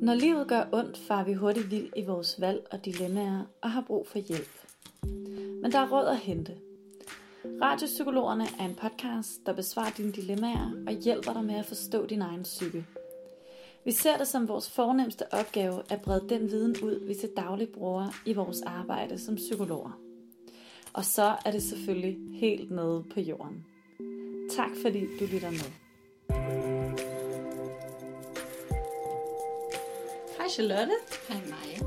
Når livet gør ondt, far vi hurtigt vild i vores valg og dilemmaer og har brug for hjælp. Men der er råd at hente. Radiopsykologerne er en podcast, der besvarer dine dilemmaer og hjælper dig med at forstå din egen psyke. Vi ser det som vores fornemmeste opgave at brede den viden ud, vi til daglig bruger i vores arbejde som psykologer. Og så er det selvfølgelig helt nede på jorden. Tak fordi du lytter med. Hej Charlotte. Hej Maja.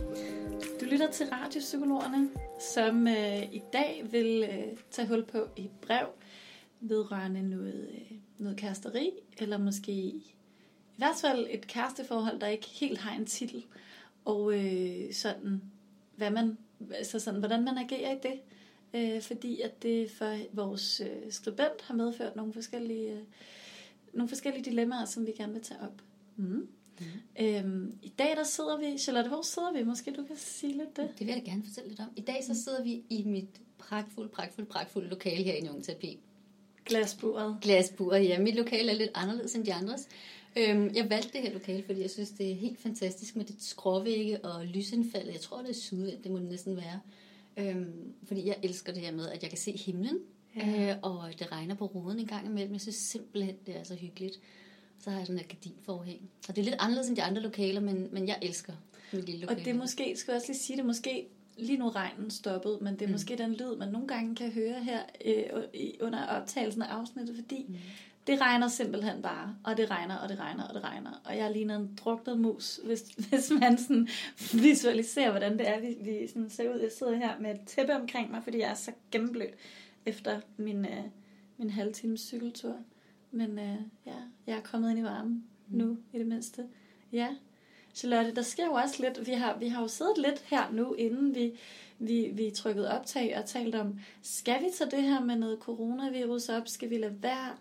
Du lytter til Radiopsykologerne, som øh, i dag vil øh, tage hul på et brev vedrørende noget, øh, noget kæresteri, eller måske i hvert fald et kæresteforhold, der ikke helt har en titel, og øh, sådan, hvad man, altså sådan, hvordan man agerer i det. Øh, fordi at det for vores øh, skribent har medført nogle forskellige, øh, nogle forskellige dilemmaer, som vi gerne vil tage op. Mm. Mm. Øhm, I dag der sidder vi, Charlotte, hvor sidder vi? Måske du kan sige lidt det. Det vil jeg da gerne fortælle lidt om. I dag så sidder vi i mit pragtfuld, pragtfuld, pragtfuld lokale her i Njungterapi. Glasburet. Glasburet, ja. Mit lokale er lidt anderledes end de andres. Øhm, jeg valgte det her lokale, fordi jeg synes, det er helt fantastisk med det skråvægge og lysindfaldet. Jeg tror, det er sydvendt, det må det næsten være. Øhm, fordi jeg elsker det her med, at jeg kan se himlen, ja. øh, og det regner på ruden en gang imellem. Jeg synes simpelthen, det er så hyggeligt. Så har jeg sådan et gardinforhæng. Og det er lidt anderledes end de andre lokaler, men, men jeg elsker mit lille lokale. Og det er måske, skal jeg også lige sige det, måske lige nu regnen stoppet, men det er mm. måske den lyd, man nogle gange kan høre her øh, under optagelsen af afsnittet, fordi mm. det regner simpelthen bare, og det regner, og det regner, og det regner. Og jeg ligner en druknet mus, hvis, hvis man sådan visualiserer, hvordan det er, vi, vi sådan ser ud. Jeg sidder her med et tæppe omkring mig, fordi jeg er så gennemblødt efter min, øh, min halve times cykeltur. Men øh, ja, jeg er kommet ind i varmen mm. nu, i det mindste. Ja, Charlotte, der sker jo også lidt, vi har, vi har jo siddet lidt her nu, inden vi, vi, vi trykkede optag og talt om, skal vi tage det her med noget coronavirus op, skal vi lade være?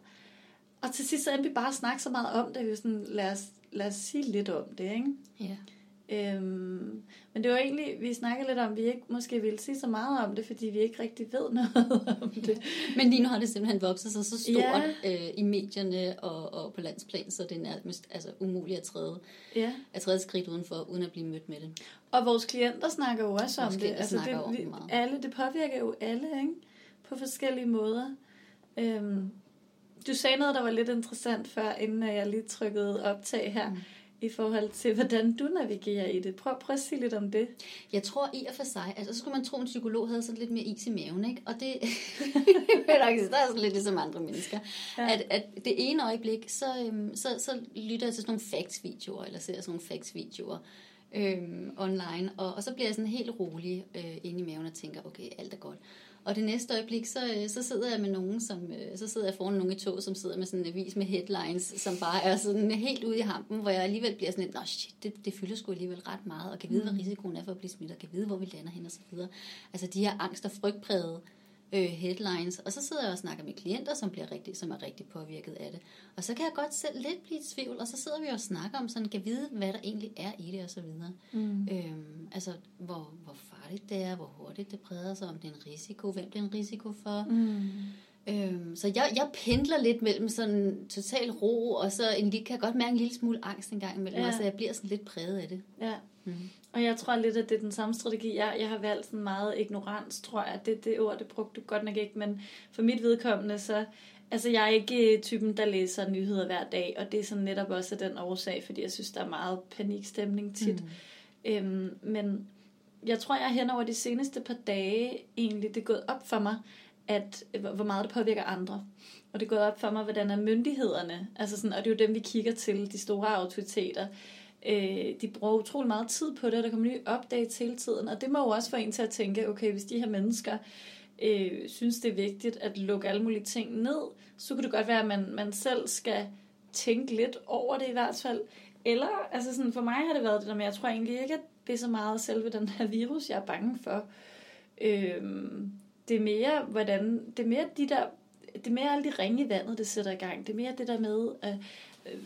Og til sidst så endte vi bare snakke så meget om det, vi sådan, lad os, lad os sige lidt om det, ikke? Ja. Øhm, men det var egentlig, vi snakkede lidt om, at vi ikke måske ville sige så meget om det, fordi vi ikke rigtig ved noget om det. Men lige nu har det simpelthen vokset sig så stort ja. øh, i medierne og, og på landsplan, så det er nærmest altså, umuligt at træde, ja. at træde skridt udenfor, uden at blive mødt med det. Og vores klienter snakker jo også vores om det. Altså, det, vi, alle, det påvirker jo alle ikke? på forskellige måder. Øhm, du sagde noget, der var lidt interessant før, inden jeg lige trykkede optag her. Mm i forhold til, hvordan du navigerer i det. Prøv, prøv at sige lidt om det. Jeg tror i og for sig, altså så skulle man tro, at en psykolog havde sådan lidt mere is i maven, ikke? Og det der er sådan lidt ligesom andre mennesker. Ja. At, at det ene øjeblik, så, øhm, så, så lytter jeg til sådan nogle facts-videoer, eller ser sådan nogle facts-videoer øhm, online, og, og så bliver jeg sådan helt rolig øh, inde i maven og tænker, okay, alt er godt. Og det næste øjeblik, så, øh, så sidder jeg med nogen, som, øh, så sidder jeg foran nogen i tog, som sidder med sådan en avis med headlines, som bare er sådan helt ude i hampen, hvor jeg alligevel bliver sådan lidt, nå shit, det, det fylder sgu alligevel ret meget, og kan vide, hvad mm. risikoen er for at blive smittet, og kan vide, hvor vi lander hen og så videre. Altså de her angst- og frygtprægede øh, headlines, og så sidder jeg og snakker med klienter, som, bliver rigtig, som er rigtig påvirket af det. Og så kan jeg godt selv lidt blive i tvivl, og så sidder vi og snakker om sådan, kan vide, hvad der egentlig er i det, og så videre. Mm. Øhm, altså, hvor, hvor farligt det er, hvor hurtigt det breder sig, om det er en risiko, hvem det er en risiko for. Mm. Øhm, så jeg, jeg pendler lidt mellem sådan total ro, og så en, kan jeg godt mærke en lille smule angst en gang imellem, ja. så jeg bliver sådan lidt præget af det. Ja. Mm. Og jeg tror lidt, at det er den samme strategi. Jeg, jeg har valgt sådan meget ignorans, tror jeg. Det, det ord, det brugte du godt nok ikke, men for mit vedkommende, så... Altså, jeg er ikke typen, der læser nyheder hver dag, og det er sådan netop også den årsag, fordi jeg synes, der er meget panikstemning tit. Mm. Øhm, men jeg tror, jeg hen over de seneste par dage egentlig, det er gået op for mig, at hvor meget det påvirker andre. Og det er gået op for mig, hvordan er myndighederne, altså sådan, og det er jo dem, vi kigger til, de store autoriteter, øh, de bruger utrolig meget tid på det, og der kommer nye updates hele tiden, og det må jo også få en til at tænke, okay, hvis de her mennesker øh, synes, det er vigtigt at lukke alle mulige ting ned, så kunne det godt være, at man, man selv skal tænke lidt over det i hvert fald. Eller, altså sådan, for mig har det været det der med, jeg tror egentlig ikke, at det er så meget selve den her virus, jeg er bange for. Øh, det er mere, hvordan, det er mere de der, det er mere alle de ringe i vandet, det sætter i gang. Det er mere det der med, at øh,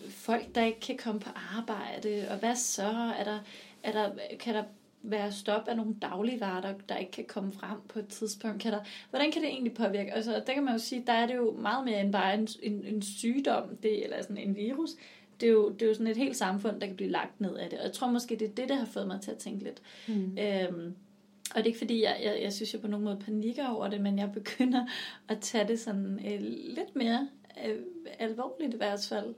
folk, der ikke kan komme på arbejde, og hvad så? Er der, er der, kan der være stop af nogle dagligvarer, der, der ikke kan komme frem på et tidspunkt? Kan der, hvordan kan det egentlig påvirke? Altså, der kan man jo sige, der er det jo meget mere end bare en, en, en sygdom, det, eller sådan en virus. det, er jo, det er jo sådan et helt samfund, der kan blive lagt ned af det. Og jeg tror måske, det er det, der har fået mig til at tænke lidt. Mm. Øhm, og det er ikke fordi, jeg, jeg, jeg synes, jeg på nogen måde panikker over det, men jeg begynder at tage det sådan øh, lidt mere øh, alvorligt i hvert fald.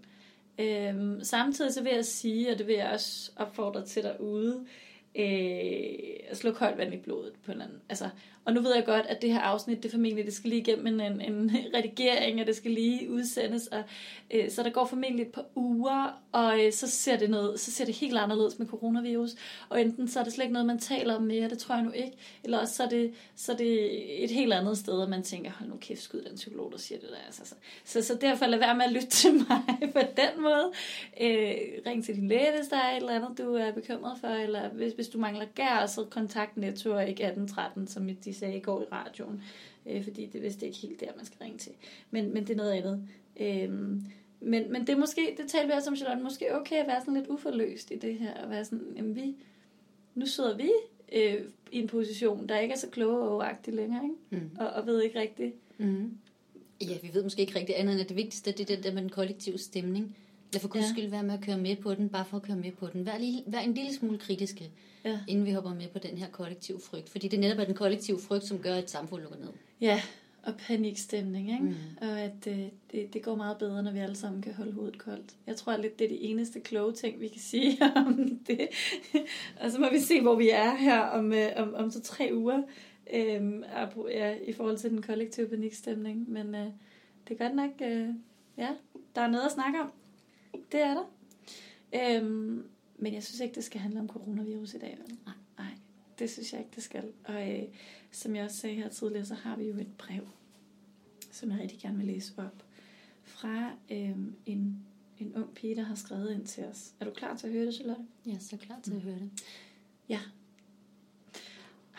Øhm, samtidig så vil jeg sige, og det vil jeg også opfordre til derude, øh, at slå koldt vand i blodet på en anden. Altså, og nu ved jeg godt, at det her afsnit, det formentlig, det skal lige igennem en, en redigering, og det skal lige udsendes, og, øh, så der går formentlig et par uger, og øh, så, ser det noget, så ser det helt anderledes med coronavirus, og enten så er det slet ikke noget, man taler om mere, det tror jeg nu ikke, eller også så er det, så er det et helt andet sted, og man tænker, hold nu kæft, skud den psykolog, der siger det der. Altså, så, så, så derfor lad være med at lytte til mig på den måde. Øh, ring til din læge, hvis der er et eller andet, du er bekymret for, eller hvis, hvis du mangler gær, så kontakt Netto og ikke 1813, som de sagde i går i radioen, øh, fordi det vist ikke helt der, man skal ringe til. Men, men det er noget andet. Øh, men, men det er måske, det taler vi også om, Charlotte, måske okay at være sådan lidt uforløst i det her, og være sådan, jamen vi, nu sidder vi øh, i en position, der ikke er så kloge og overagtig længere, ikke? Mm. Og, og ved ikke rigtigt. Mm. Ja, vi ved måske ikke rigtig andet end, at det vigtigste det er det der med den kollektive stemning. Lad for guds ja. skyld være med at køre med på den, bare for at køre med på den. Vær, lige, vær en lille smule kritiske, ja. inden vi hopper med på den her kollektive frygt. Fordi det er netop den kollektive frygt, som gør, at et samfund lukker ned. Ja, og panikstemning, ikke? Mm. Og at øh, det, det går meget bedre, når vi alle sammen kan holde hovedet koldt. Jeg tror lidt, det er det eneste kloge ting, vi kan sige om det. og så må vi se, hvor vi er her om, øh, om, om så tre uger, øh, ja, i forhold til den kollektive panikstemning. Men øh, det er godt nok, øh, ja, der er noget at snakke om. Det er der. Øhm, men jeg synes ikke, det skal handle om coronavirus i dag. Nej. Nej, det synes jeg ikke, det skal. Og øh, som jeg også sagde her tidligere, så har vi jo et brev, som jeg rigtig gerne vil læse op, fra øh, en, en ung pige, der har skrevet ind til os. Er du klar til at høre det, Charlotte? Ja, så klar til at høre det. Ja.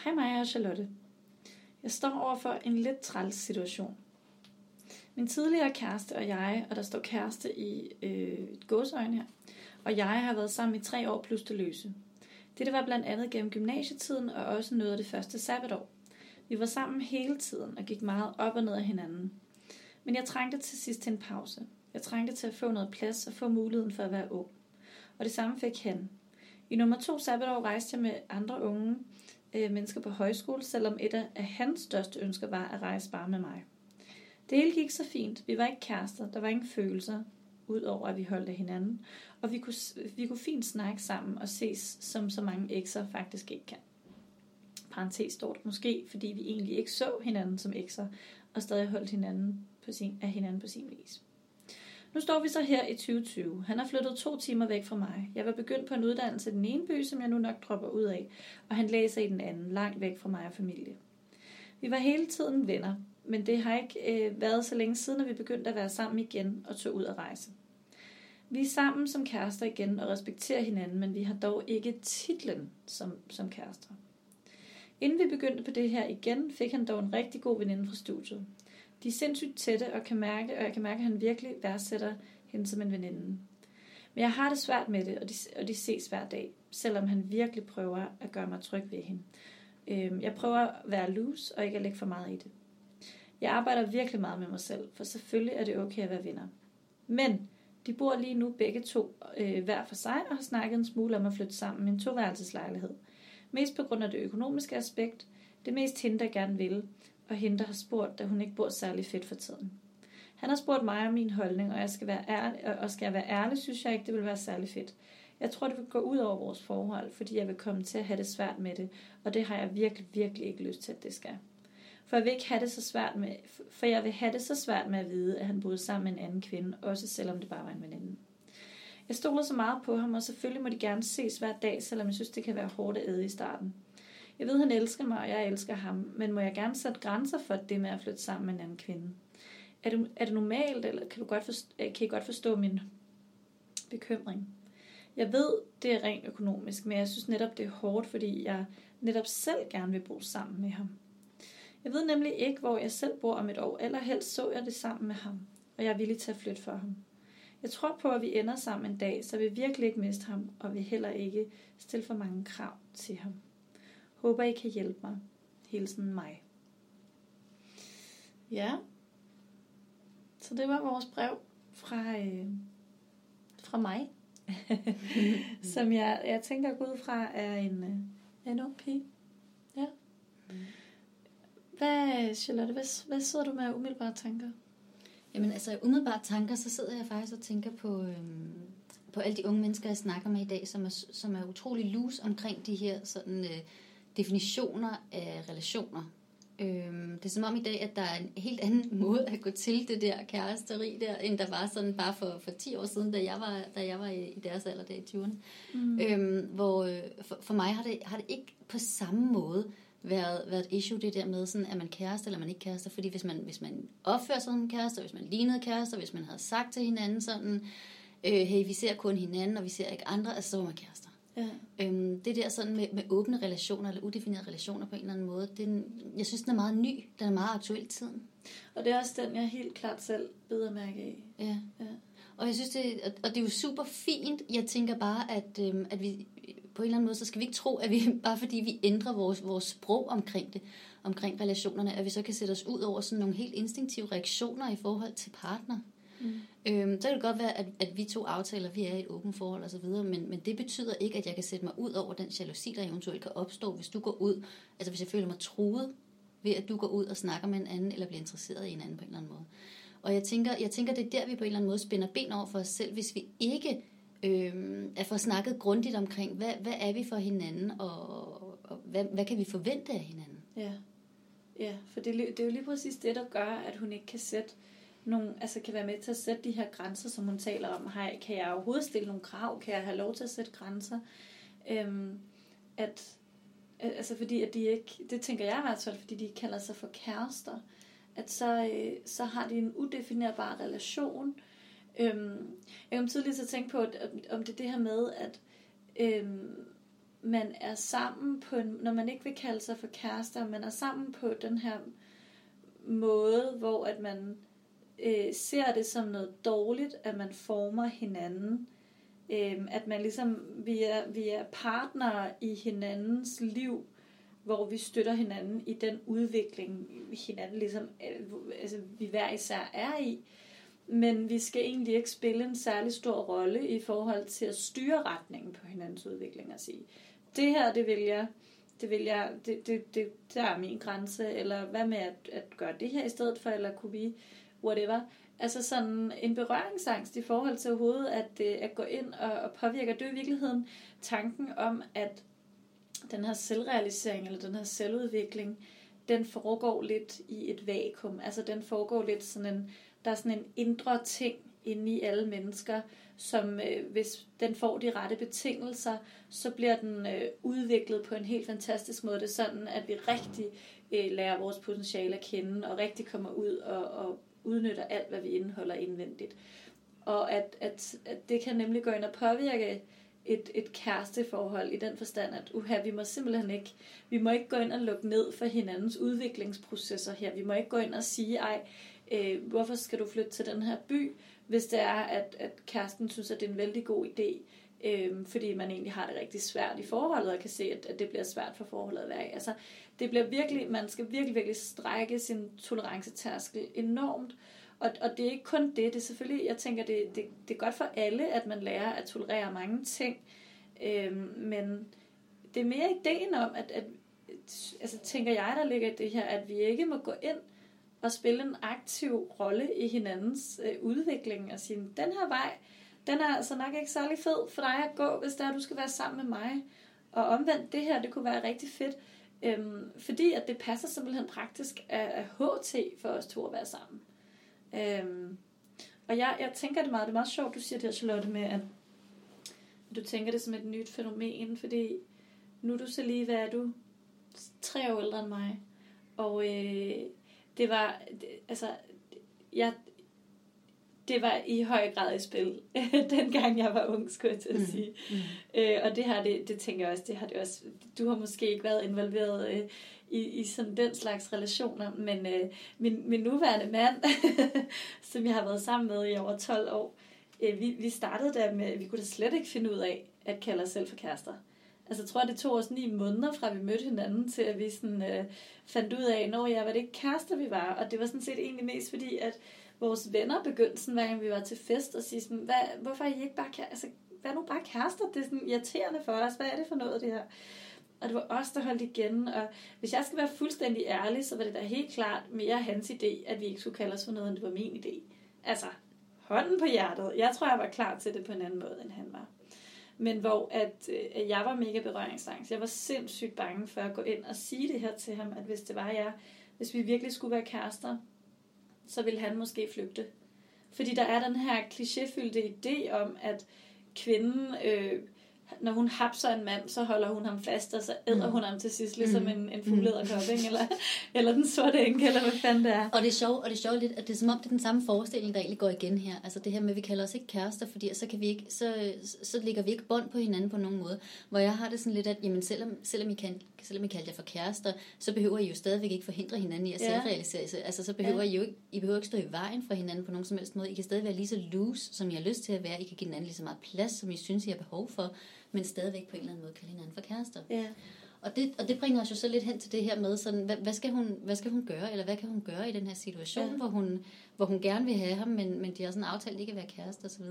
Hej mig og Charlotte. Jeg står over for en lidt træls situation. Min tidligere kæreste og jeg, og der står kæreste i øh, et godsøjne her, og jeg har været sammen i tre år plus det løse. Dette var blandt andet gennem gymnasietiden og også noget af det første sabbatår. Vi var sammen hele tiden og gik meget op og ned af hinanden. Men jeg trængte til sidst til en pause. Jeg trængte til at få noget plads og få muligheden for at være ung. Og det samme fik han. I nummer to sabbatår rejste jeg med andre unge øh, mennesker på højskole, selvom et af hans største ønsker var at rejse bare med mig. Det hele gik så fint. Vi var ikke kærester. Der var ingen følelser, udover at vi holdt af hinanden. Og vi kunne, vi kunne fint snakke sammen og ses, som så mange ekser faktisk ikke kan. Parenthes stort måske, fordi vi egentlig ikke så hinanden som ekser, og stadig holdt hinanden på sin, af hinanden på sin vis. Nu står vi så her i 2020. Han har flyttet to timer væk fra mig. Jeg var begyndt på en uddannelse i den ene by, som jeg nu nok dropper ud af, og han læser i den anden, langt væk fra mig og familie. Vi var hele tiden venner, men det har ikke øh, været så længe siden, at vi begyndte at være sammen igen og tog ud at rejse. Vi er sammen som kærester igen og respekterer hinanden, men vi har dog ikke titlen som, som kærester. Inden vi begyndte på det her igen, fik han dog en rigtig god veninde fra studiet. De er sindssygt tætte og, kan mærke, og jeg kan mærke, at han virkelig værdsætter hende som en veninde. Men jeg har det svært med det, og de, og de ses hver dag, selvom han virkelig prøver at gøre mig tryg ved hende. Øhm, jeg prøver at være loose og ikke at lægge for meget i det. Jeg arbejder virkelig meget med mig selv, for selvfølgelig er det okay at være venner. Men de bor lige nu begge to øh, hver for sig og har snakket en smule om at flytte sammen i en toværelseslejlighed. Mest på grund af det økonomiske aspekt. Det er mest hende, der gerne vil, og hende, der har spurgt, da hun ikke bor særlig fedt for tiden. Han har spurgt mig om min holdning, og, jeg skal være ærlig, og skal jeg være ærlig, synes jeg ikke, det vil være særlig fedt. Jeg tror, det vil gå ud over vores forhold, fordi jeg vil komme til at have det svært med det, og det har jeg virkelig, virkelig ikke lyst til, at det skal. For jeg vil ikke have det så svært med, for jeg vil have det så svært med at vide, at han boede sammen med en anden kvinde, også selvom det bare var en veninde. Jeg stoler så meget på ham, og selvfølgelig må de gerne ses hver dag, selvom jeg synes, det kan være hårdt at æde i starten. Jeg ved, han elsker mig, og jeg elsker ham, men må jeg gerne sætte grænser for det med at flytte sammen med en anden kvinde? Er det, er det normalt, eller kan, du godt forstå, øh, kan I godt forstå min bekymring? Jeg ved, det er rent økonomisk, men jeg synes netop, det er hårdt, fordi jeg netop selv gerne vil bo sammen med ham. Jeg ved nemlig ikke, hvor jeg selv bor om et år, eller helst så jeg det sammen med ham, og jeg er villig til at flytte for ham. Jeg tror på, at vi ender sammen en dag, så vi virkelig ikke miste ham, og vi heller ikke stille for mange krav til ham. Håber, I kan hjælpe mig. Hilsen mig. Ja. Så det var vores brev fra, øh, fra mig, som jeg, jeg tænker ud fra er en, øh, en ung pige. Ja. Mm. Hvad, Charlotte, hvad, hvad sidder du med umiddelbare tanker? Jamen altså, umiddelbart tanker, så sidder jeg faktisk og tænker på, øhm, på alle de unge mennesker, jeg snakker med i dag, som er, som er utrolig loose omkring de her sådan, øh, definitioner af relationer. Øhm, det er som om i dag, at der er en helt anden måde at gå til det der kæresteri der, end der var sådan bare for, for 10 år siden, da jeg var, da jeg var i, i deres alder der i 20'erne. Mm. Øhm, hvor øh, for, for mig har det, har det ikke på samme måde været, været et issue, det der med, sådan, at man kærester eller man ikke kærester. Fordi hvis man, hvis man opfører sig som en kærester, hvis man lignede kærester, hvis man havde sagt til hinanden sådan, øh, hey, vi ser kun hinanden, og vi ser ikke andre, altså så var man kærester. Ja. Øhm, det der sådan med, med åbne relationer, eller udefinerede relationer på en eller anden måde, den, jeg synes, den er meget ny, den er meget aktuel i tiden. Og det er også den, jeg helt klart selv beder mærke af. Ja. ja. Og jeg synes, det, og det er jo super fint. Jeg tænker bare, at, øhm, at vi på en eller anden måde, så skal vi ikke tro, at vi, bare fordi vi ændrer vores, vores sprog omkring det, omkring relationerne, at vi så kan sætte os ud over sådan nogle helt instinktive reaktioner i forhold til partner. Mm. Øhm, så kan det godt være, at, at vi to aftaler, vi er i et åbent forhold og så videre, men, men det betyder ikke, at jeg kan sætte mig ud over den jalousi, der eventuelt kan opstå, hvis du går ud, altså hvis jeg føler mig truet ved, at du går ud og snakker med en anden, eller bliver interesseret i en anden på en eller anden måde. Og jeg tænker, jeg tænker, det er der, vi på en eller anden måde spænder ben over for os selv, hvis vi ikke øh, at få snakket grundigt omkring, hvad, hvad er vi for hinanden, og, og hvad, hvad kan vi forvente af hinanden? Ja, ja for det, det er jo lige præcis det, der gør, at hun ikke kan sætte nogle, altså kan være med til at sætte de her grænser, som hun taler om. Hej, kan jeg overhovedet stille nogle krav? Kan jeg have lov til at sætte grænser? Øhm, at, altså fordi at de ikke, det tænker jeg i hvert fald, fordi de kalder sig for kærester, at så, øh, så har de en udefinerbar relation, Øhm, jeg kom tidligere til at tænke på, at, om det er det her med, at øhm, man er sammen på en, når man ikke vil kalde sig for kærester, man er sammen på den her måde, hvor at man øh, ser det som noget dårligt, at man former hinanden. Øhm, at man ligesom, vi er, vi er partnere i hinandens liv, hvor vi støtter hinanden i den udvikling, hinanden ligesom, øh, altså, vi hver især er i men vi skal egentlig ikke spille en særlig stor rolle i forhold til at styre retningen på hinandens udvikling og sige, det her, det vil jeg, det vil jeg, det, det, det, der er min grænse, eller hvad med at, at gøre det her i stedet for, eller kunne vi, whatever. Altså sådan en berøringsangst i forhold til overhovedet at, øh, at gå ind og, og påvirke. Det er i virkeligheden tanken om, at den her selvrealisering, eller den her selvudvikling, den foregår lidt i et vakuum. Altså den foregår lidt sådan en, der er sådan en indre ting inde i alle mennesker, som øh, hvis den får de rette betingelser, så bliver den øh, udviklet på en helt fantastisk måde. Det er sådan, at vi rigtig øh, lærer vores potentiale at kende, og rigtig kommer ud og, og udnytter alt, hvad vi indeholder indvendigt. Og at, at, at det kan nemlig gå ind og påvirke et, et kæresteforhold i den forstand, at uha, vi må simpelthen ikke, vi må ikke gå ind og lukke ned for hinandens udviklingsprocesser her. Vi må ikke gå ind og sige, ej, øh, hvorfor skal du flytte til den her by, hvis det er, at, at kæresten synes, at det er en vældig god idé, øh, fordi man egentlig har det rigtig svært i forholdet, og kan se, at, at det bliver svært for forholdet at være i. Altså, det bliver virkelig, man skal virkelig, virkelig strække sin tolerancetærskel enormt, og, og det er ikke kun det, det er selvfølgelig, jeg tænker, det, det, det er godt for alle, at man lærer at tolerere mange ting, øh, men det er mere ideen om, at, at altså tænker jeg, der ligger i det her, at vi ikke må gå ind at spille en aktiv rolle i hinandens øh, udvikling og sige, den her vej, den er altså nok ikke særlig fed for dig at gå, hvis der du skal være sammen med mig. Og omvendt, det her, det kunne være rigtig fedt, øhm, fordi at det passer simpelthen praktisk af, af HT for os to at være sammen. Øhm, og jeg, jeg tænker det meget, det er meget sjovt, du siger det her, Charlotte, med at du tænker det som et nyt fænomen, fordi nu er du så lige, hvad er du? Tre år ældre end mig. Og øh, det var, det, altså, jeg, det var i høj grad i spil, dengang jeg var ung, skulle jeg til at mm. sige. Mm. Mm. Øh, og det her, det, det tænker jeg også, det har det også, du har måske ikke været involveret øh, i, i sådan den slags relationer, men øh, min, min nuværende mand, som jeg har været sammen med i over 12 år, øh, vi, vi startede der med, vi kunne da slet ikke finde ud af at kalde os selv for kærester. Altså jeg tror, det tog os ni måneder fra vi mødte hinanden, til at vi sådan, øh, fandt ud af, når jeg var det ikke kærester, vi var. Og det var sådan set egentlig mest fordi, at vores venner begyndte sådan, hver gang vi var til fest, og sige sådan, hvad, hvorfor er I ikke bare kærester? Altså, hvad nu bare kærester? Det er sådan irriterende for os. Hvad er det for noget, det her? Og det var os, der holdt igen. Og hvis jeg skal være fuldstændig ærlig, så var det da helt klart mere hans idé, at vi ikke skulle kalde os for noget, end det var min idé. Altså, hånden på hjertet. Jeg tror, jeg var klar til det på en anden måde, end han var. Men hvor at, øh, at jeg var mega berøringsangst. Jeg var sindssygt bange for at gå ind og sige det her til ham, at hvis det var jeg, hvis vi virkelig skulle være kærester, så ville han måske flygte. Fordi der er den her klichéfyldte idé om, at kvinden øh, når hun hapser en mand, så holder hun ham fast, og så æder mm. hun ham til sidst, ligesom mm. en, en fuglederkop, mm. ikke? Eller, eller den sorte enke, eller hvad fanden det er. Og det er sjovt, og det er sjovt lidt, at det er som om, det er den samme forestilling, der egentlig går igen her. Altså det her med, at vi kalder os ikke kærester, fordi så, kan vi ikke, så, så ligger vi ikke bånd på hinanden på nogen måde. Hvor jeg har det sådan lidt, at jamen, selvom, selvom, I kan, selvom I kalder jer for kærester, så behøver I jo stadigvæk ikke forhindre hinanden i at ja. selvrealisere sig. Altså så behøver ja. I jo ikke, I behøver ikke stå i vejen for hinanden på nogen som helst måde. I kan stadig være lige så loose, som I har lyst til at være. I kan give hinanden lige så meget plads, som I synes, I har behov for men stadigvæk på en eller anden måde kalde hinanden for kærester. Ja. Og det, og det bringer os jo så lidt hen til det her med, sådan, hvad, hvad, skal hun, hvad skal hun gøre, eller hvad kan hun gøre i den her situation, ja. hvor, hun, hvor hun gerne vil have ham, men, men de har sådan aftalt ikke at være kærester osv.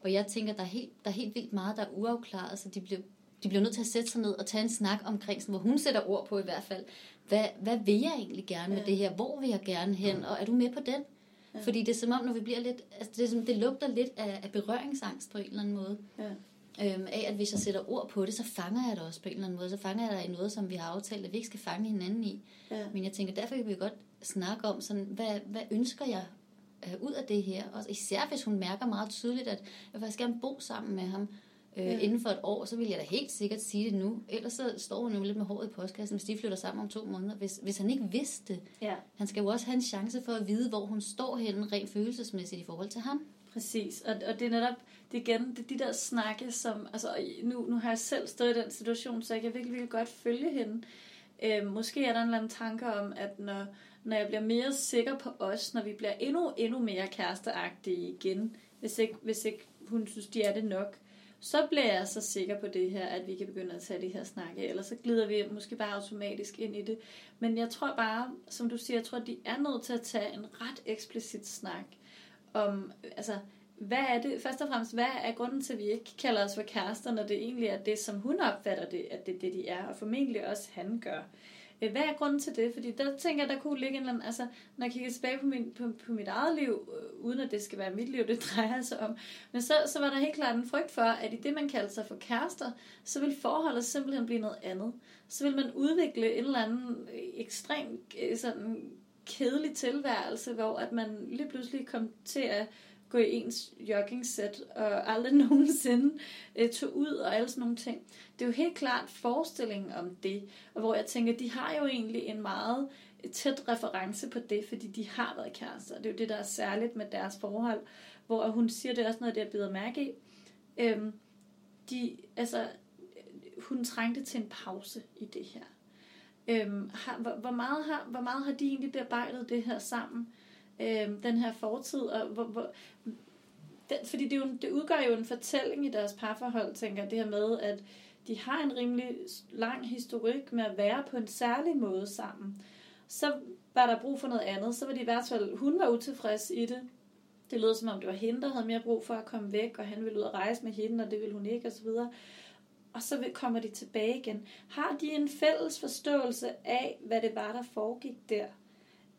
Hvor jeg tænker, der er, helt, der er helt vildt meget, der er uafklaret, så de bliver, de bliver nødt til at sætte sig ned og tage en snak omkring, sådan, hvor hun sætter ord på i hvert fald, hvad, hvad vil jeg egentlig gerne ja. med det her, hvor vil jeg gerne hen, og er du med på den? Ja. Fordi det er som om, når vi bliver lidt, altså det, er som, det lugter lidt af, af berøringsangst på en eller anden måde. Ja øhm, af, at hvis jeg sætter ord på det, så fanger jeg det også på en eller anden måde. Så fanger jeg dig i noget, som vi har aftalt, at vi ikke skal fange hinanden i. Ja. Men jeg tænker, derfor kan vi godt snakke om, sådan, hvad, hvad ønsker jeg øh, ud af det her? Og især hvis hun mærker meget tydeligt, at jeg faktisk gerne bo sammen med ham øh, ja. inden for et år, så vil jeg da helt sikkert sige det nu. Ellers så står hun jo lidt med håret i postkassen, hvis de flytter sammen om to måneder. Hvis, hvis han ikke vidste det, ja. han skal jo også have en chance for at vide, hvor hun står henne rent følelsesmæssigt i forhold til ham. Præcis, og, og det er netop, det er igen, det er de der snakke, som, altså nu, nu har jeg selv stået i den situation, så jeg kan virkelig, virkelig godt følge hende. Øh, måske er der en eller anden tanke om, at når, når jeg bliver mere sikker på os, når vi bliver endnu, endnu mere kæresteagtige igen, hvis ikke, hvis ikke hun synes, de er det nok, så bliver jeg så sikker på det her, at vi kan begynde at tage det her snakke, eller så glider vi måske bare automatisk ind i det. Men jeg tror bare, som du siger, jeg tror, at de er nødt til at tage en ret eksplicit snak om, altså, hvad er det, først og fremmest, hvad er grunden til, at vi ikke kalder os for kærester, når det egentlig er det, som hun opfatter det, at det er det, de er, og formentlig også han gør. Øh, hvad er grunden til det? Fordi der tænker jeg, der kunne ligge en eller anden, altså, når jeg kigger tilbage på, min, på, på mit eget liv, øh, uden at det skal være mit liv, det drejer sig om, men så, så var der helt klart en frygt for, at i det, man kalder sig for kærester, så vil forholdet simpelthen blive noget andet. Så vil man udvikle en eller anden ekstrem øh, sådan kedelig tilværelse, hvor at man lige pludselig kom til at gå i ens joggingsæt og aldrig nogensinde øh, tog ud og alle sådan nogle ting. Det er jo helt klart forestillingen om det, og hvor jeg tænker, de har jo egentlig en meget øh, tæt reference på det, fordi de har været kærester. Det er jo det, der er særligt med deres forhold, hvor hun siger, det er også noget, det jeg bider mærke i. Øhm, de, altså, øh, hun trængte til en pause i det her. Øhm, har, hvor, hvor, meget har, hvor meget har de egentlig bearbejdet det her sammen? Øh, den her fortid, og hvor, hvor, den, fordi det, jo, det udgør jo en fortælling i deres parforhold, tænker jeg, det her med, at de har en rimelig lang historik med at være på en særlig måde sammen. Så var der brug for noget andet, så var de i hvert fald, hun var utilfreds i det. Det lød som om, det var hende, der havde mere brug for at komme væk, og han ville ud og rejse med hende, og det ville hun ikke, osv og så kommer de tilbage igen. Har de en fælles forståelse af, hvad det var, der foregik der?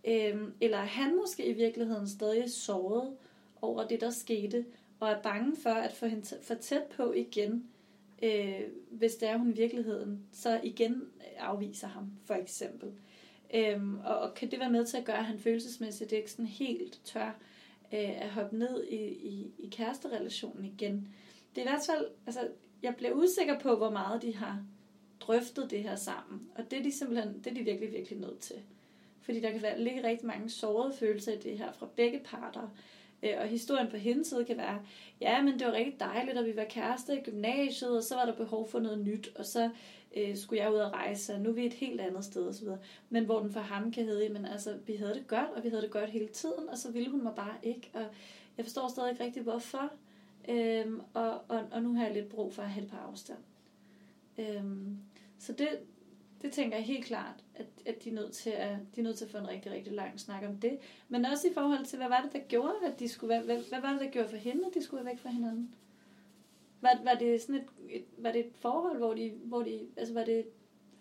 Øhm, eller er han måske i virkeligheden stadig såret over det, der skete, og er bange for at få hende for tæt på igen, øh, hvis det er hun i virkeligheden, så igen afviser ham, for eksempel. Øhm, og, og kan det være med til at gøre, at han følelsesmæssigt ikke sådan helt tør øh, at hoppe ned i, i, i kæresterelationen igen? Det er i hvert fald, altså jeg bliver usikker på, hvor meget de har drøftet det her sammen. Og det er de simpelthen, det er de virkelig, virkelig nødt til. Fordi der kan være, ligge rigtig mange sårede følelser i det her fra begge parter. Øh, og historien på hendes side kan være, ja, men det var rigtig dejligt, at vi var kærester i gymnasiet, og så var der behov for noget nyt, og så øh, skulle jeg ud og rejse, og nu er vi et helt andet sted osv. Men hvor den for ham kan hedde, men altså, vi havde det godt, og vi havde det godt hele tiden, og så ville hun mig bare ikke. Og jeg forstår stadig ikke rigtig, hvorfor. Øhm, og, og, og nu har jeg lidt brug for at have det på afstand. Øhm, så det, det tænker jeg helt klart, at, at de, er nødt til at, de er nødt til at få en rigtig, rigtig lang snak om det. Men også i forhold til, hvad var det, der gjorde, at de skulle hvad, hvad var det, der gjorde for hende, at de skulle være væk fra hinanden? Var, var det sådan et, et, var det et forhold, hvor de, hvor de, altså var det,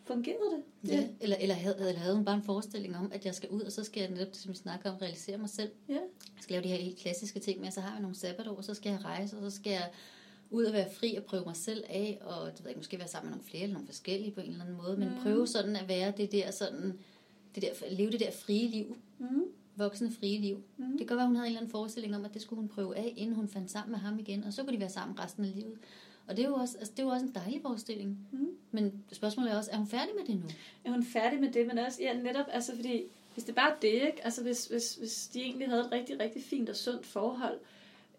fungerede det? Ja, eller, eller, havde, eller havde hun bare en forestilling om, at jeg skal ud, og så skal jeg netop, som vi snakker om, realisere mig selv. Ja. Jeg skal lave de her helt klassiske ting med, så har jeg nogle sabbatår, så skal jeg rejse, og så skal jeg ud og være fri og prøve mig selv af, og det ved jeg, måske være sammen med nogle flere, eller nogle forskellige på en eller anden måde, men Mm. prøve sådan at være det der sådan, det der, leve det der frie liv, Mm. voksne frie liv. Mm. Det kan godt være, hun havde en eller anden forestilling om, at det skulle hun prøve af, inden hun fandt sammen med ham igen, og så kunne de være sammen resten af livet. Og det er jo også, altså, det er jo også en dejlig forestilling. Mm. Men spørgsmålet er også, er hun færdig med det nu? Er hun færdig med det, men også, ja, netop, altså fordi, hvis det bare er det, ikke? Altså hvis, hvis, hvis de egentlig havde et rigtig, rigtig fint og sundt forhold,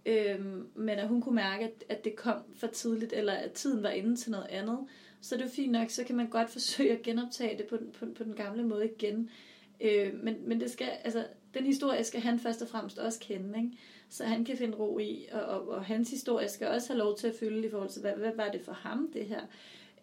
øhm, men at hun kunne mærke, at, at det kom for tidligt, eller at tiden var inde til noget andet, så det er fint nok, så kan man godt forsøge at genoptage det på, den- på, på den gamle måde igen. Øh, men, men det skal, altså, den historie skal han først og fremmest også kende, ikke? så han kan finde ro i, og, og, og hans historie skal også have lov til at fylde i forhold til, hvad, hvad var det for ham, det her.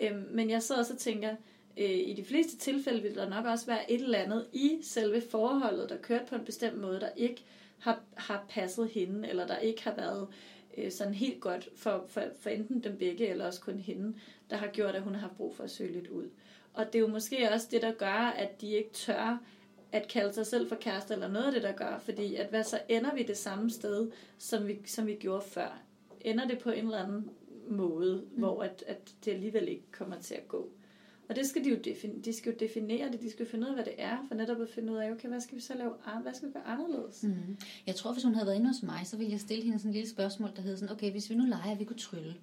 Øh, men jeg sidder også og tænker, øh, i de fleste tilfælde vil der nok også være et eller andet i selve forholdet, der kørte på en bestemt måde, der ikke har, har passet hende, eller der ikke har været øh, sådan helt godt for, for, for enten dem begge, eller også kun hende, der har gjort, at hun har haft brug for at søge lidt ud. Og det er jo måske også det, der gør, at de ikke tør at kalde sig selv for kærester, eller noget af det, der gør, fordi at hvad så ender vi det samme sted, som vi, som vi gjorde før. Ender det på en eller anden måde, mm. hvor at, at det alligevel ikke kommer til at gå. Og det skal de jo defin- de skal jo definere det, de skal jo finde ud af, hvad det er, for netop at finde ud af, okay, hvad skal vi så lave, hvad skal vi gøre anderledes? Mm. Jeg tror, hvis hun havde været inde hos mig, så ville jeg stille hende sådan et lille spørgsmål, der hedder sådan, okay, hvis vi nu leger, at vi kunne trylle,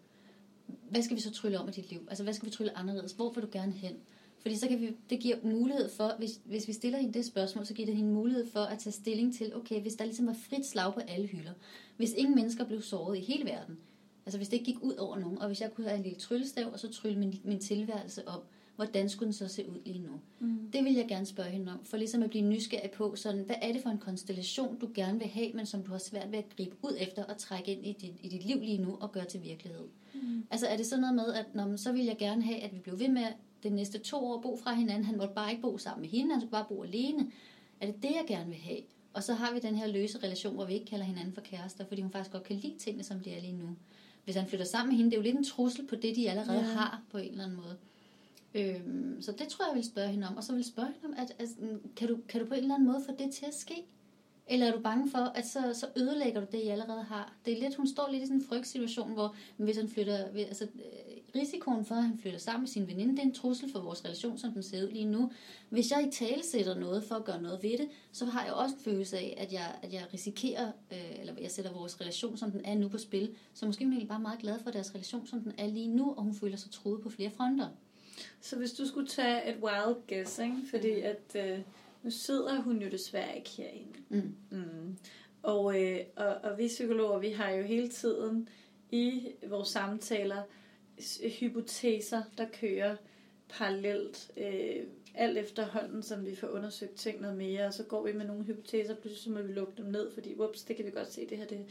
hvad skal vi så trylle om i dit liv? Altså, hvad skal vi trylle anderledes? Hvor vil du gerne hen? Fordi så kan vi, det giver mulighed for, hvis, hvis vi stiller hende det spørgsmål, så giver det hende mulighed for at tage stilling til, okay, hvis der ligesom var frit slag på alle hylder, hvis ingen mennesker blev såret i hele verden, altså hvis det ikke gik ud over nogen, og hvis jeg kunne have en lille tryllestav, og så trylle min, min tilværelse op, hvordan skulle den så se ud lige nu? Mm. Det vil jeg gerne spørge hende om, for ligesom at blive nysgerrig på, sådan, hvad er det for en konstellation, du gerne vil have, men som du har svært ved at gribe ud efter og trække ind i dit, i dit liv lige nu og gøre til virkelighed. Mm. Altså er det sådan noget med, at når man, så vil jeg gerne have, at vi blev ved med de næste to år bo fra hinanden. Han måtte bare ikke bo sammen med hende, han skulle bare bo alene. Er det det, jeg gerne vil have? Og så har vi den her løse relation, hvor vi ikke kalder hinanden for kærester, fordi hun faktisk godt kan lide tingene, som de er lige nu. Hvis han flytter sammen med hende, det er jo lidt en trussel på det, de allerede Ja. ja. har på en eller anden måde. Øhm, så det tror jeg, jeg vil spørge hende om. Og så vil jeg spørge hende om, at, at mm, kan, du, kan du på en eller anden måde få det til at ske? Eller er du bange for, at så, så ødelægger du det, I allerede har? Det er lidt, hun står lidt i sådan en frygtsituation, hvor hvis han flytter, altså, øh, risikoen for, at han flytter sammen med sin veninde, det er en trussel for vores relation, som den ser ud lige nu. Hvis jeg i tale sætter noget for at gøre noget ved det, så har jeg også en følelse af, at jeg, at jeg risikerer, øh, eller jeg sætter vores relation, som den er nu på spil. Så måske er hun egentlig bare meget glad for deres relation, som den er lige nu, og hun føler sig truet på flere fronter. Så hvis du skulle tage et wild guess, ikke? fordi Mm. at øh, nu sidder hun jo desværre ikke herinde. Mm. Mm. Og, øh, og, og vi psykologer, vi har jo hele tiden i vores samtaler hypoteser, der kører parallelt, øh, alt efterhånden, som vi får undersøgt ting noget mere, og så går vi med nogle hypoteser, pludselig så må vi lukke dem ned, fordi ups, det kan vi godt se, det her det.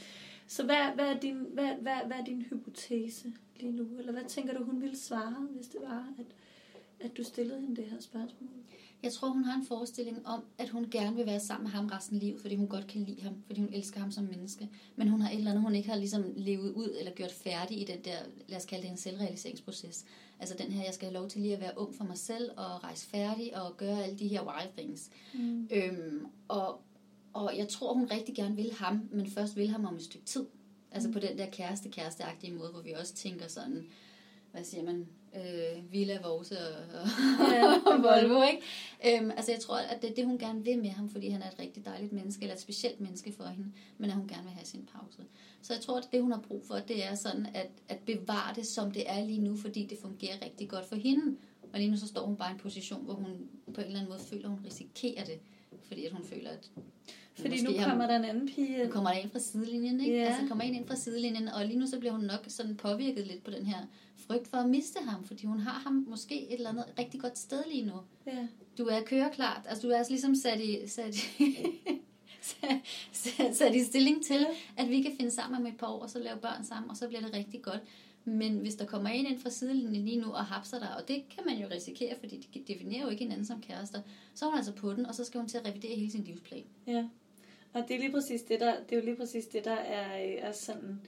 Så hvad, hvad, er din, hvad, hvad, hvad er din hypotese lige nu? Eller hvad tænker du, hun ville svare, hvis det var, at, at du stillede hende det her spørgsmål? Jeg tror, hun har en forestilling om, at hun gerne vil være sammen med ham resten af livet, fordi hun godt kan lide ham, fordi hun elsker ham som menneske. Men hun har et eller andet, hun ikke har ligesom levet ud eller gjort færdig i den der, lad os kalde det en selvrealiseringsproces. Altså den her, jeg skal have lov til lige at være ung for mig selv og rejse færdig og gøre alle de her wild things. Mm. Øhm, og, og jeg tror, hun rigtig gerne vil ham, men først vil ham om et stykke tid. Altså på den der kæreste kæresteagtige måde, hvor vi også tænker sådan, hvad siger man, øh, Villa, Vose og, og, Ja, og Volvo, ikke? Øhm, altså jeg tror, at det er det, hun gerne vil med ham, fordi han er et rigtig dejligt menneske, eller et specielt menneske for hende, men at hun gerne vil have sin pause. Så jeg tror, at det, hun har brug for, det er sådan at, at bevare det, som det er lige nu, fordi det fungerer rigtig godt for hende. Og lige nu så står hun bare i en position, hvor hun på en eller anden måde føler, at hun risikerer det, fordi at hun føler, at Fordi nu har- kommer der en anden pige nu kommer der ind fra sidelinjen, ikke? Ja. Altså kommer ind ind fra sidelinjen, og lige nu så bliver hun nok sådan påvirket lidt på den her frygt for at miste ham, fordi hun har ham måske et eller andet rigtig godt sted lige nu. Ja. Du er køreklart, altså du er altså ligesom sat i, sat i, sat, sat, sat i stilling til, at vi kan finde sammen om et par år, og så lave børn sammen, og så bliver det rigtig godt. Men hvis der kommer en ind fra sidelinjen lige nu og hapser dig, og det kan man jo risikere, fordi de definerer jo ikke hinanden som kærester, så er hun altså på den, og så skal hun til at revidere hele sin livsplan. Ja, og det er lige præcis det, der, det er jo lige præcis det, der er, er sådan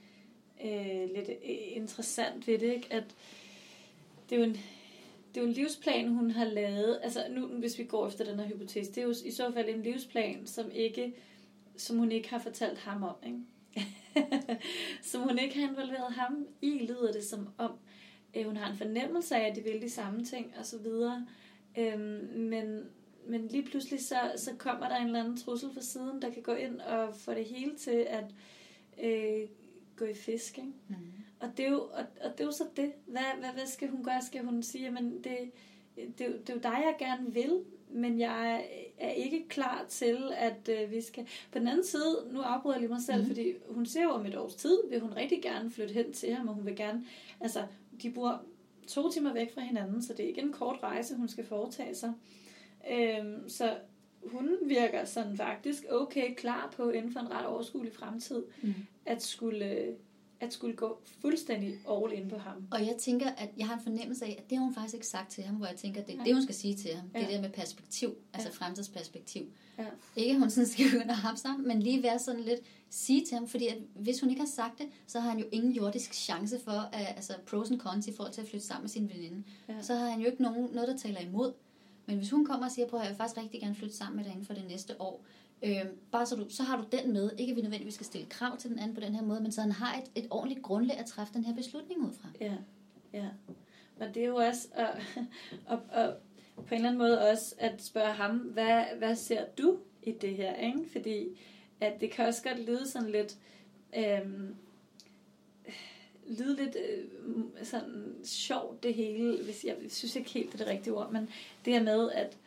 øh, lidt øh, interessant ved det, ikke? at det er jo en, det er jo en livsplan, hun har lavet. Altså nu, hvis vi går efter den her hypotese, det er jo i så fald en livsplan, som ikke, som hun ikke har fortalt ham om, ikke? Som hun ikke har involveret ham i, lyder det som om. Øh, hun har en fornemmelse af, at de vil de samme ting, og så videre. Øh, men, men lige pludselig så, så kommer der en eller anden trussel fra siden, der kan gå ind og få det hele til at øh, gå i fisk. Ikke? Mm. Og, det er jo, og, og det er jo så det. Hvad, hvad, hvad skal hun gøre? Skal hun sige, at det, det, det er jo dig, jeg gerne vil, men jeg er ikke klar til, at øh, vi skal... På den anden side, nu afbryder jeg lige mig selv, mm. fordi hun ser jo om et års tid, vil hun rigtig gerne flytte hen til ham, og hun vil gerne... Altså, de bor to timer væk fra hinanden, så det er ikke en kort rejse, hun skal foretage sig. Øhm, så hun virker sådan faktisk okay klar på inden for en ret overskuelig fremtid, mm. at skulle at skulle gå fuldstændig all in på ham. Og jeg tænker, at jeg har en fornemmelse af, at det har hun faktisk ikke sagt til ham, hvor jeg tænker, at det er det, hun skal sige til ham. Ja. Det der med perspektiv, altså ja. fremtidsperspektiv. Ja. Ikke at hun sådan skal begynde at have sammen, men lige være sådan lidt, sige til ham, fordi at hvis hun ikke har sagt det, så har han jo ingen jordisk chance for, at, altså pros and cons i forhold til at flytte sammen med sin veninde. Ja. Så har han jo ikke nogen, noget, der taler imod. Men hvis hun kommer og siger, på at jeg vil faktisk rigtig gerne flytte sammen med dig inden for det næste år, Øh, bare så, du, så har du den med. Ikke at vi nødvendigvis skal stille krav til den anden på den her måde, men så han har et, et ordentligt grundlag at træffe den her beslutning ud fra. Ja, ja. Men det er jo også at, at, at, på en eller anden måde også at spørge ham, hvad, hvad ser du i det her? Ikke? Fordi at det kan også godt lyde sådan lidt... Øhm, lyde lidt øh, sådan sjovt det hele, hvis jeg, jeg synes ikke helt det er det rigtige ord, men det her med at,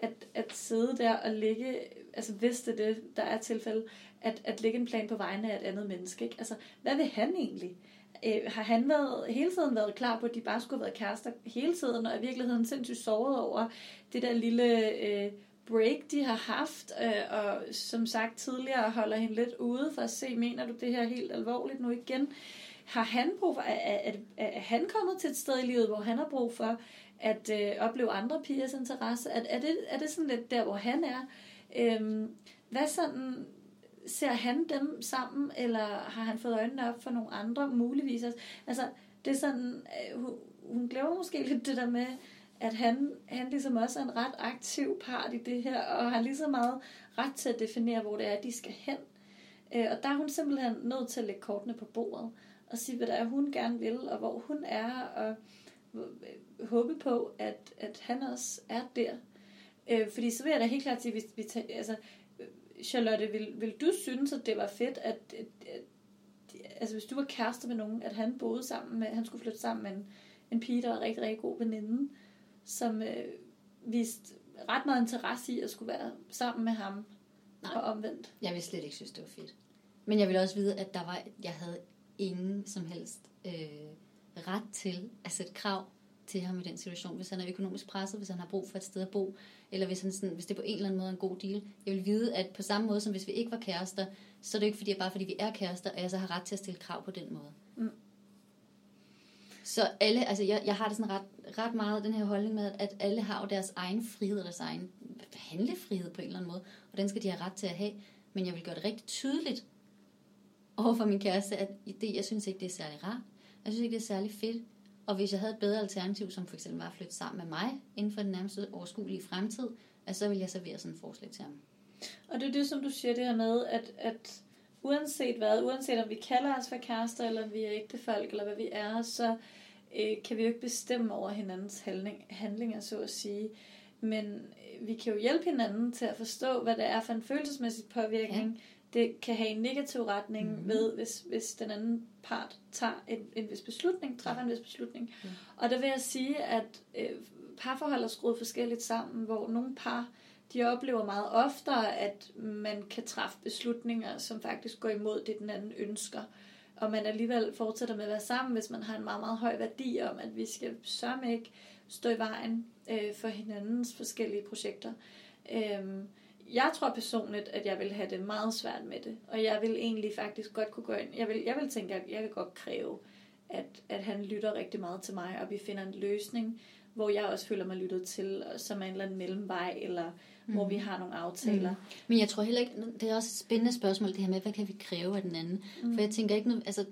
at, at sidde der og ligge altså hvis det er det, der er tilfælde, at, at lægge en plan på vegne af et andet menneske. Ikke? Altså, hvad vil han egentlig? Øh, har han været, hele tiden været klar på, at de bare skulle have været kærester hele tiden, og i virkeligheden sindssygt sovet over det der lille øh, break, de har haft, øh, og som sagt tidligere holder hende lidt ude for at se, mener du det her helt alvorligt nu igen? Har han brug for, er, er, er, er han kommet til et sted i livet, hvor han har brug for at øh, opleve andre pigers interesse? Er, er, det, er det sådan lidt der, hvor han er? Øhm, hvad sådan, ser han dem sammen, eller har han fået øjnene op for nogle andre muligvis? Altså, det er sådan, øh, hun, hun glemmer måske lidt det der med, at han, han ligesom også er en ret aktiv part i det her, og har lige så meget ret til at definere, hvor det er, de skal hen. Øh, og der er hun simpelthen nødt til at lægge kortene på bordet, og sige, hvad der er, hun gerne vil, og hvor hun er, og øh, håbe på, at, at han også er der. Øh, fordi så vil jeg da helt klart sige, hvis vi tager, altså, Charlotte, vil, vil du synes, at det var fedt, at, at, at altså hvis du var kæreste med nogen, at han boede sammen med, han skulle flytte sammen med en, en pige, der var rigtig, rigtig god veninde, som øh, viste ret meget interesse i at skulle være sammen med ham, Nej, og omvendt. Jeg vil slet ikke synes, det var fedt. Men jeg vil også vide, at der var, jeg havde ingen som helst øh, ret til at sætte krav til ham i den situation, hvis han er økonomisk presset, hvis han har brug for et sted at bo, eller hvis, han sådan, hvis det på en eller anden måde er en god deal. Jeg vil vide, at på samme måde som hvis vi ikke var kærester, så er det ikke fordi, bare fordi vi er kærester, at jeg så har ret til at stille krav på den måde. Mm. Så alle, altså jeg, jeg har det sådan ret, ret meget den her holdning med, at alle har jo deres egen frihed, og deres egen handlefrihed på en eller anden måde, og den skal de have ret til at have. Men jeg vil gøre det rigtig tydeligt over for min kæreste, at det, jeg synes ikke, det er særlig rart. Jeg synes ikke, det er særlig fedt. Og hvis jeg havde et bedre alternativ, som for eksempel var at flytte sammen med mig inden for den nærmeste overskuelige fremtid, at så ville jeg servere sådan et forslag til ham. Og det er det, som du siger det her med, at, at uanset hvad, uanset om vi kalder os for kærester, eller om vi er ægtefolk, eller hvad vi er, så øh, kan vi jo ikke bestemme over hinandens handling, handlinger, så at sige. Men øh, vi kan jo hjælpe hinanden til at forstå, hvad det er for en følelsesmæssig påvirkning, ja det kan have en negativ retning mm. ved, hvis, hvis den anden part tager en, en vis beslutning, træffer en vis beslutning. Mm. Og der vil jeg sige, at øh, parforhold er skruet forskelligt sammen, hvor nogle par, de oplever meget oftere, at man kan træffe beslutninger, som faktisk går imod det, den anden ønsker. Og man alligevel fortsætter med at være sammen, hvis man har en meget, meget høj værdi om, at vi skal sørge ikke stå i vejen øh, for hinandens forskellige projekter. Øh, jeg tror personligt, at jeg vil have det meget svært med det. Og jeg vil egentlig faktisk godt kunne gå ind. Jeg vil, jeg vil tænke, at jeg kan godt kræve, at, at han lytter rigtig meget til mig, og vi finder en løsning, hvor jeg også føler mig lyttet til, som er en eller anden mellemvej, eller mm. hvor vi har nogle aftaler. Mm. Men jeg tror heller ikke, det er også et spændende spørgsmål, det her med, hvad kan vi kræve af den anden? Mm. For jeg tænker ikke, altså,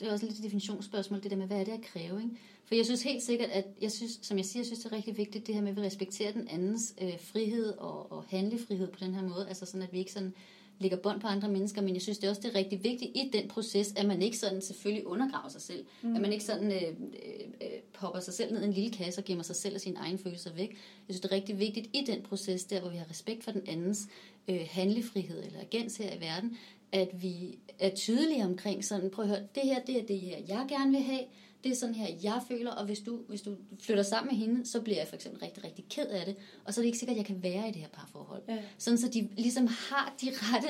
det er også lidt et definitionsspørgsmål, det der med, hvad er det at kræve, ikke? For jeg synes helt sikkert, at jeg synes, som jeg siger, jeg synes, det er rigtig vigtigt, det her med, at vi respekterer den andens øh, frihed og, og handlefrihed på den her måde. Altså sådan, at vi ikke sådan lægger bånd på andre mennesker, men jeg synes det er også det er rigtig vigtigt i den proces, at man ikke sådan selvfølgelig undergraver sig selv. Mm. At man ikke sådan øh, øh, popper sig selv ned i en lille kasse og gemmer sig selv og sine egne følelser væk. Jeg synes det er rigtig vigtigt i den proces, der hvor vi har respekt for den andens øh, handlefrihed eller agens her i verden, at vi er tydelige omkring sådan, prøv at høre, det her, det er det her, jeg gerne vil have, det er sådan her, jeg føler, og hvis du, hvis du flytter sammen med hende, så bliver jeg for eksempel rigtig, rigtig ked af det, og så er det ikke sikkert, at jeg kan være i det her parforhold. Ja. Sådan så de ligesom har de rette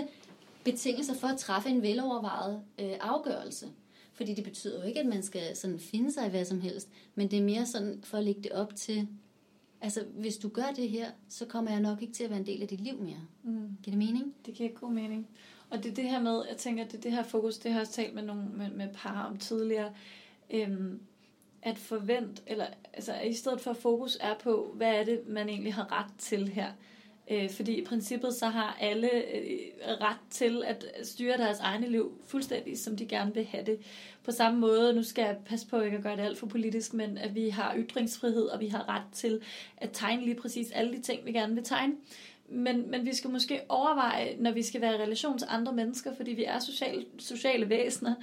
betingelser for at træffe en velovervejet øh, afgørelse. Fordi det betyder jo ikke, at man skal sådan finde sig i hvad som helst, men det er mere sådan for at lægge det op til, altså hvis du gør det her, så kommer jeg nok ikke til at være en del af dit liv mere. Mm. Giver det mening? Det giver god mening. Og det er det her med, jeg tænker, det er det her fokus, det har jeg også talt med nogle med, med par om tidligere, øhm, at forvente, eller altså i stedet for fokus er på, hvad er det, man egentlig har ret til her. Øh, fordi i princippet så har alle øh, ret til at styre deres egne liv fuldstændig, som de gerne vil have det. På samme måde, nu skal jeg passe på ikke at gøre det alt for politisk, men at vi har ytringsfrihed, og vi har ret til at tegne lige præcis alle de ting, vi gerne vil tegne. Men, men vi skal måske overveje, når vi skal være i relation til andre mennesker, fordi vi er sociale, sociale væsener,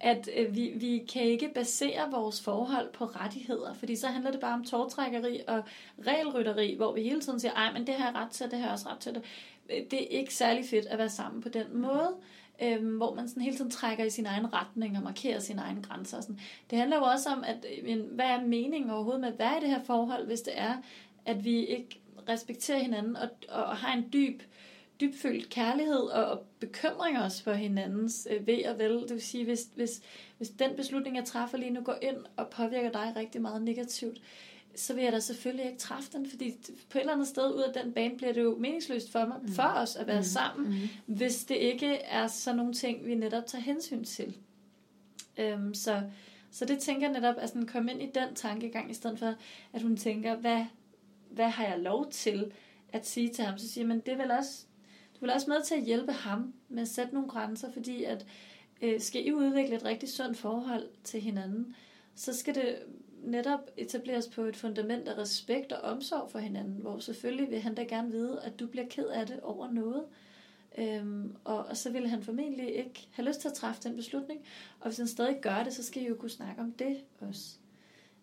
at øh, vi, vi kan ikke basere vores forhold på rettigheder, fordi så handler det bare om tårtrækkeri og regelrytteri, hvor vi hele tiden siger, ej, men det har jeg ret til, det har jeg også ret til. Det. Øh, det er ikke særlig fedt at være sammen på den måde, øh, hvor man sådan hele tiden trækker i sin egen retning og markerer sine egne grænser. Sådan. Det handler jo også om, at øh, hvad er meningen overhovedet med at være i det her forhold, hvis det er, at vi ikke respekterer hinanden og, og har en dyb, dybfølt kærlighed og, og bekymring også for hinandens øh, ved og vel. Det vil sige, hvis, hvis, hvis den beslutning, jeg træffer lige nu, går ind og påvirker dig rigtig meget negativt, så vil jeg da selvfølgelig ikke træffe den, fordi på et eller andet sted ud af den bane bliver det jo meningsløst for, mig, mm. for os at være mm. sammen, mm. hvis det ikke er sådan nogle ting, vi netop tager hensyn til. Øhm, så, så det tænker jeg netop, at sådan komme ind i den tankegang, i stedet for, at hun tænker, hvad, hvad har jeg lov til at sige til ham? Så siger man, det er vel også, du vil også med til at hjælpe ham med at sætte nogle grænser, fordi at øh, skal I udvikle et rigtig sundt forhold til hinanden, så skal det netop etableres på et fundament af respekt og omsorg for hinanden, hvor selvfølgelig vil han da gerne vide, at du bliver ked af det over noget. Øhm, og, og så vil han formentlig ikke have lyst til at træffe den beslutning. Og hvis han stadig gør det, så skal I jo kunne snakke om det også.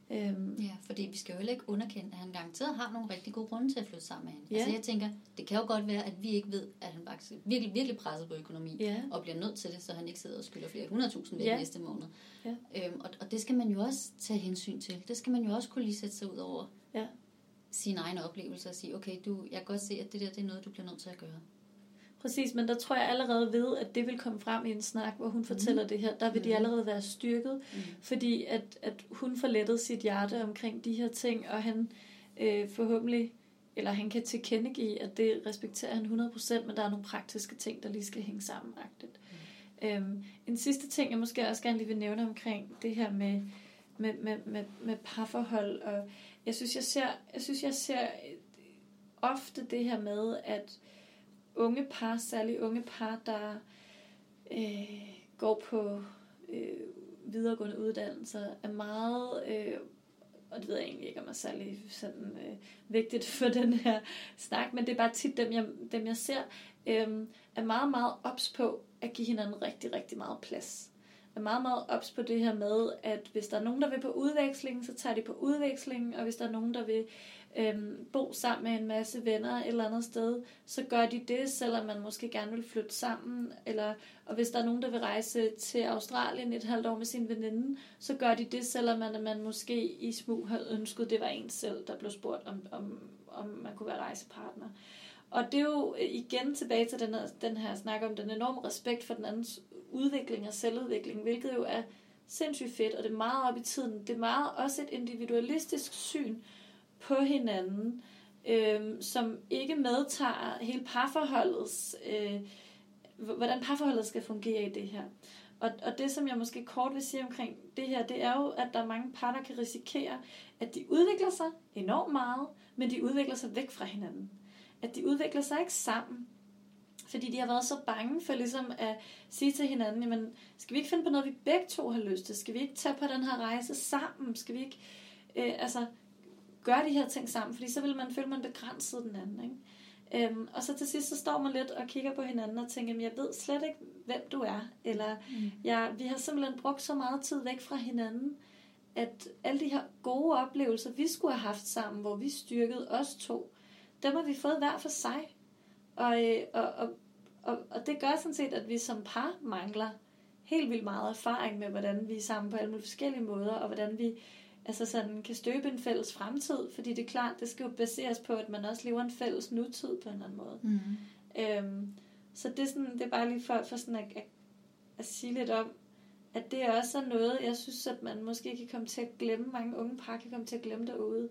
Øhm. Ja, fordi vi skal jo heller ikke underkende, at han garanteret har nogle rigtig gode grunde til at flytte sammen med hende. Ja. Altså jeg tænker, det kan jo godt være, at vi ikke ved, at han faktisk virkelig, virkelig presset på økonomi, ja. og bliver nødt til det, så han ikke sidder og skylder flere hundredtusind væk ja. næste måned. Ja. Øhm, og, og det skal man jo også tage hensyn til. Det skal man jo også kunne lige sætte sig ud over ja. sine egne oplevelser og sige, okay, du, jeg kan godt se, at det der det er noget, du bliver nødt til at gøre. Præcis, men der tror jeg allerede ved, at det vil komme frem i en snak, hvor hun fortæller mm. det her. Der vil de mhm. allerede være styrket, mm. fordi at, at hun får lettet sit hjerte omkring de her ting, og han øh, forhåbentlig, eller han kan tilkendegive, at det respekterer han 100%, men der er nogle praktiske ting, der lige skal hænge sammen. Mm. Øhm, en sidste ting, jeg måske også gerne lige vil nævne omkring det her med, med, med, med, med parforhold, og jeg synes, jeg ser, jeg synes, jeg ser ofte det her med, at unge par, særligt unge par, der øh, går på øh, videregående uddannelser, er meget, øh, og det ved jeg egentlig ikke, om er særlig sådan, øh, vigtigt for den her snak, men det er bare tit dem, jeg, dem jeg ser, øh, er meget, meget ops på at give hinanden rigtig, rigtig meget plads. Er meget, meget ops på det her med, at hvis der er nogen, der vil på udveksling, så tager de på udveksling, og hvis der er nogen, der vil øhm, bo sammen med en masse venner et eller andet sted, så gør de det, selvom man måske gerne vil flytte sammen. Eller, og hvis der er nogen, der vil rejse til Australien et halvt år med sin veninde, så gør de det, selvom man, man måske i smug havde ønsket, det var en selv, der blev spurgt, om, om, om man kunne være rejsepartner. Og det er jo øh, igen tilbage til den her, den her snak om den enorme respekt for den andens udvikling og selvudvikling, hvilket jo er sindssygt fedt, og det er meget op i tiden. Det er meget også et individualistisk syn på hinanden, øh, som ikke medtager hele parforholdets, øh, hvordan parforholdet skal fungere i det her. Og, og det, som jeg måske kort vil sige omkring det her, det er jo, at der er mange par, der kan risikere, at de udvikler sig enormt meget, men de udvikler sig væk fra hinanden. At de udvikler sig ikke sammen, fordi de har været så bange for ligesom at sige til hinanden, jamen, skal vi ikke finde på noget, vi begge to har lyst til? Skal vi ikke tage på den her rejse sammen? Skal vi ikke øh, altså, gøre de her ting sammen? Fordi så vil man føle, man begrænset den anden. Ikke? Øhm, og så til sidst, så står man lidt og kigger på hinanden og tænker, jeg ved slet ikke, hvem du er. Eller mm. jeg, vi har simpelthen brugt så meget tid væk fra hinanden, at alle de her gode oplevelser, vi skulle have haft sammen, hvor vi styrkede os to, dem har vi fået hver for sig. Og, øh, og, og, og, og det gør sådan set, at vi som par mangler helt vildt meget erfaring med, hvordan vi er sammen på alle mulige forskellige måder, og hvordan vi altså sådan, kan støbe en fælles fremtid, fordi det er klart, det skal jo baseres på, at man også lever en fælles nutid på en eller anden måde. Mm. Øhm, så det er, sådan, det er bare lige for, for sådan at, at, at sige lidt om, at det også er noget, jeg synes, at man måske kan komme til at glemme, mange unge par kan komme til at glemme derude.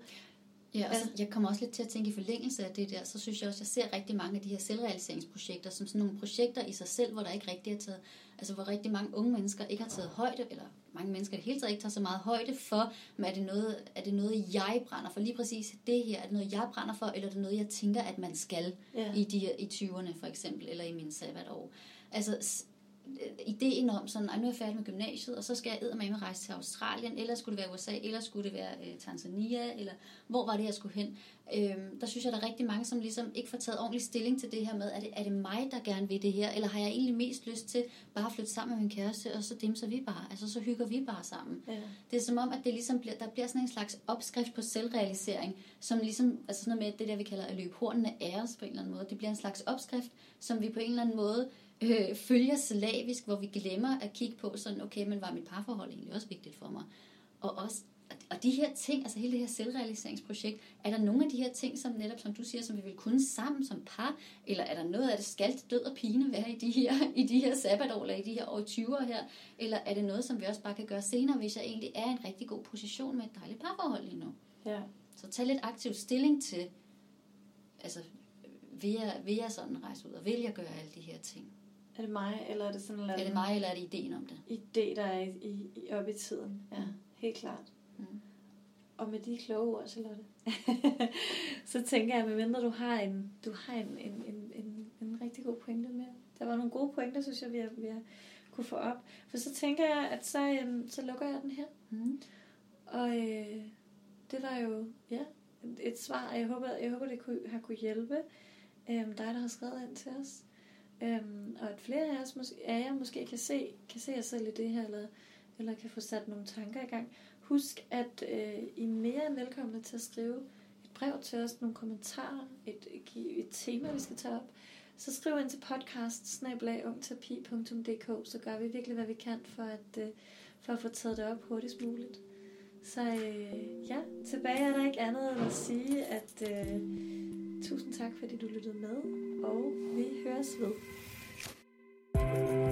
Ja, og så, jeg kommer også lidt til at tænke i forlængelse af det der, så synes jeg også, at jeg ser rigtig mange af de her selvrealiseringsprojekter som sådan nogle projekter i sig selv, hvor der ikke rigtig er taget, altså hvor rigtig mange unge mennesker ikke har taget højde, eller mange mennesker i det hele taget ikke tager så meget højde for, men er det, noget, er det noget, jeg brænder for? Lige præcis det her, er det noget, jeg brænder for, eller er det noget, jeg tænker, at man skal ja. i, de, i 20'erne for eksempel, eller i min sabbatår? Altså, ideen om sådan, at nu er jeg færdig med gymnasiet, og så skal jeg med rejse til Australien, eller skulle det være USA, eller skulle det være øh, Tanzania, eller hvor var det, jeg skulle hen? Øhm, der synes jeg, der er rigtig mange, som ligesom ikke får taget ordentlig stilling til det her med, er det, er det mig, der gerne vil det her, eller har jeg egentlig mest lyst til bare at flytte sammen med min kæreste, og så dimser vi bare, altså så hygger vi bare sammen. Ja. Det er som om, at det ligesom bliver, der bliver sådan en slags opskrift på selvrealisering, som ligesom, altså sådan noget med det der, vi kalder at løbe hornene af os på en eller anden måde. Det bliver en slags opskrift, som vi på en eller anden måde øh, følger slavisk, hvor vi glemmer at kigge på sådan, okay, men var mit parforhold egentlig også vigtigt for mig? Og også og de her ting, altså hele det her selvrealiseringsprojekt, er der nogle af de her ting, som netop, som du siger, som vi vil kunne sammen som par, eller er der noget af det, skal død og pine være i de her, i de her sabbatår, eller i de her år 20'er her, eller er det noget, som vi også bare kan gøre senere, hvis jeg egentlig er i en rigtig god position med et dejligt parforhold lige nu? Ja. Så tag lidt aktiv stilling til, altså, vil jeg, vil jeg sådan rejse ud, og vil jeg gøre alle de her ting? Er det mig, eller er det sådan eller Er det mig, eller er det ideen om det? Idé, der er i, i, i op i tiden. Ja, mm. helt klart. Mm. Og med de kloge ord, Charlotte, så tænker jeg, medmindre du har en, du har en, en, en, en, en rigtig god pointe med. Der var nogle gode pointer, synes jeg, vi har, vi har kunne få op. For så tænker jeg, at så, øhm, så lukker jeg den her. Mm. Og øh, det var jo ja, et svar, jeg håber, jeg håber det kunne, har kunne hjælpe øh, dig, der har skrevet ind til os. Øhm, og at flere af, os, måske, af jer måske kan se, kan se jer selv i det her, eller, eller kan få sat nogle tanker i gang. Husk, at øh, I er mere end velkomne til at skrive et brev til os, nogle kommentarer, et, et, et tema, vi skal tage op. Så skriv ind til podcast så gør vi virkelig, hvad vi kan for at, øh, for at få taget det op hurtigst muligt. Så øh, ja, tilbage er der ikke andet end at sige, at øh, Tusind tak, fordi du lyttede med, og vi høres ved. thank you